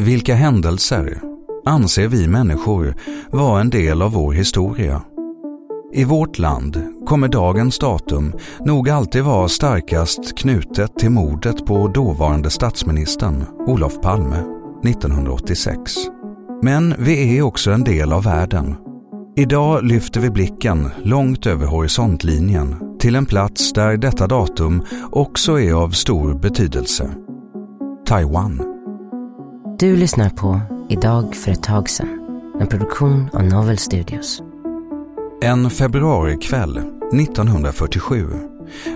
Vilka händelser anser vi människor vara en del av vår historia? I vårt land kommer dagens datum nog alltid vara starkast knutet till mordet på dåvarande statsministern Olof Palme 1986. Men vi är också en del av världen. Idag lyfter vi blicken långt över horisontlinjen till en plats där detta datum också är av stor betydelse. Taiwan. Du lyssnar på Idag för ett tag sedan, en produktion av Novel Studios. En februarikväll 1947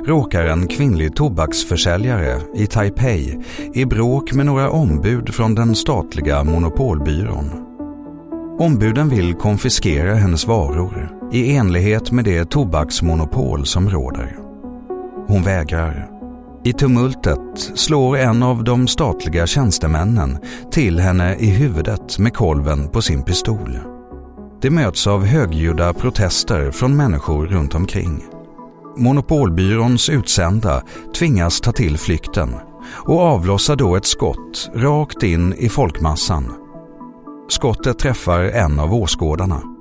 råkar en kvinnlig tobaksförsäljare i Taipei i bråk med några ombud från den statliga monopolbyrån. Ombuden vill konfiskera hennes varor i enlighet med det tobaksmonopol som råder. Hon vägrar. I tumultet slår en av de statliga tjänstemännen till henne i huvudet med kolven på sin pistol. Det möts av högljudda protester från människor runt omkring. Monopolbyråns utsända tvingas ta till flykten och avlossar då ett skott rakt in i folkmassan. Skottet träffar en av åskådarna.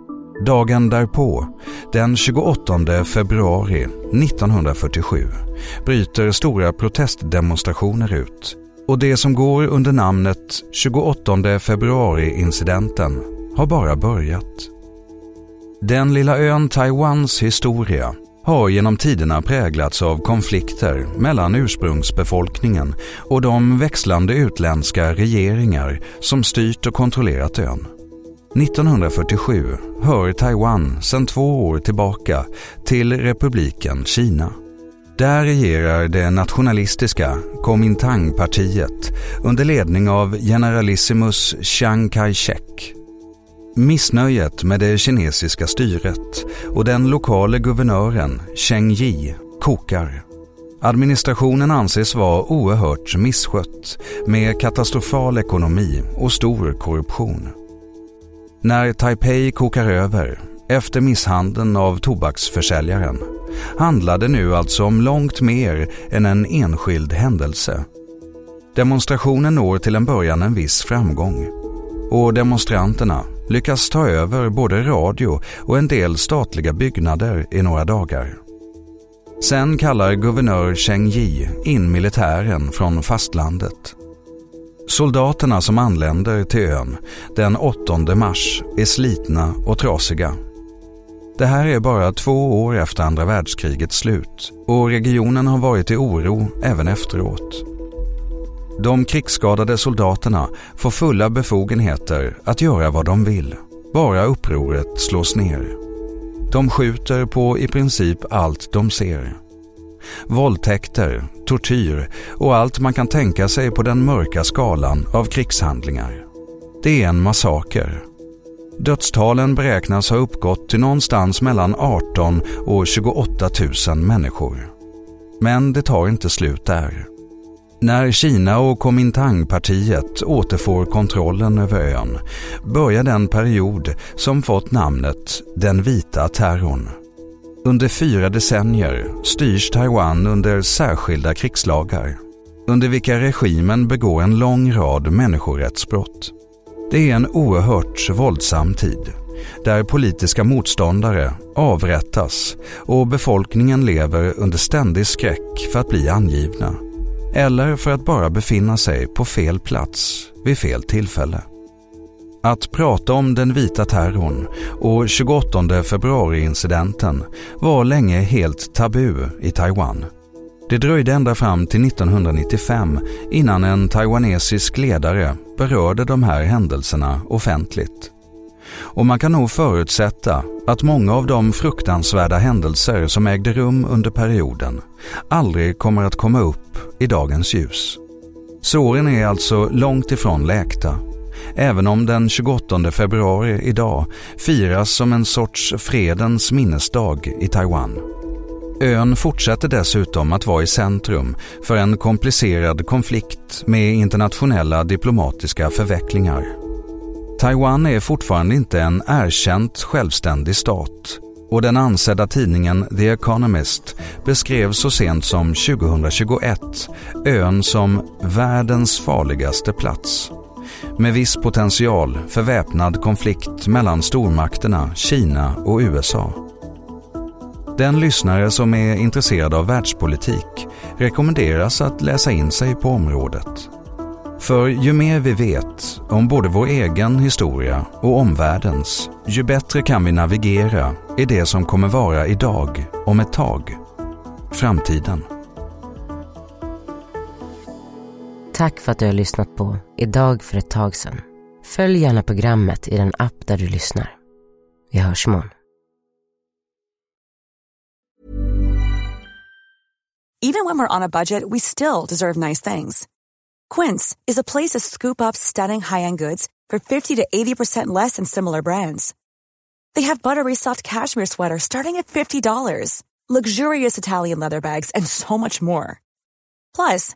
Dagen därpå, den 28 februari 1947, bryter stora protestdemonstrationer ut och det som går under namnet 28 februari-incidenten har bara börjat. Den lilla ön Taiwans historia har genom tiderna präglats av konflikter mellan ursprungsbefolkningen och de växlande utländska regeringar som styrt och kontrollerat ön. 1947 hör Taiwan sedan två år tillbaka till republiken Kina. Där regerar det nationalistiska Kuomintang-partiet under ledning av generalissimus Chiang Kai-shek Missnöjet med det kinesiska styret och den lokale guvernören Cheng Yi kokar. Administrationen anses vara oerhört misskött med katastrofal ekonomi och stor korruption. När Taipei kokar över efter misshandeln av tobaksförsäljaren handlar det nu alltså om långt mer än en enskild händelse. Demonstrationen når till en början en viss framgång och demonstranterna lyckas ta över både radio och en del statliga byggnader i några dagar. Sen kallar guvernör Cheng Yi in militären från fastlandet. Soldaterna som anländer till ön den 8 mars är slitna och trasiga. Det här är bara två år efter andra världskrigets slut och regionen har varit i oro även efteråt. De krigsskadade soldaterna får fulla befogenheter att göra vad de vill, bara upproret slås ner. De skjuter på i princip allt de ser. Våldtäkter, tortyr och allt man kan tänka sig på den mörka skalan av krigshandlingar. Det är en massaker. Dödstalen beräknas ha uppgått till någonstans mellan 18 och 28 000 människor. Men det tar inte slut där. När Kina och Kuomintang-partiet återfår kontrollen över ön börjar den period som fått namnet den vita terrorn. Under fyra decennier styrs Taiwan under särskilda krigslagar under vilka regimen begår en lång rad människorättsbrott. Det är en oerhört våldsam tid där politiska motståndare avrättas och befolkningen lever under ständig skräck för att bli angivna eller för att bara befinna sig på fel plats vid fel tillfälle. Att prata om den vita terrorn och 28 februari-incidenten var länge helt tabu i Taiwan. Det dröjde ända fram till 1995 innan en taiwanesisk ledare berörde de här händelserna offentligt. och man kan nog förutsätta att många av de fruktansvärda händelser som ägde rum under perioden aldrig kommer att komma upp i dagens ljus. Såren är alltså långt ifrån läkta, även om den 28 februari idag firas som en sorts fredens minnesdag i Taiwan. Ön fortsätter dessutom att vara i centrum för en komplicerad konflikt med internationella diplomatiska förvecklingar. Taiwan är fortfarande inte en erkänt självständig stat och den ansedda tidningen The Economist beskrev så sent som 2021 ön som världens farligaste plats med viss potential för väpnad konflikt mellan stormakterna Kina och USA. Den lyssnare som är intresserad av världspolitik rekommenderas att läsa in sig på området. För ju mer vi vet om både vår egen historia och omvärldens, ju bättre kan vi navigera i det som kommer vara idag om ett tag. Framtiden. Tack för att du har lyssnat på Idag för ett tag sedan. Följ gärna programmet i den app där du lyssnar. Vi hörs imorgon. Even when we're on a budget we still deserve nice things. Quince is a place to scoop up stunning high-end goods for 50 to 80% less than similar brands. They have buttery soft cashmere sweaters starting at $50, luxurious Italian leather bags, and so much more. Plus,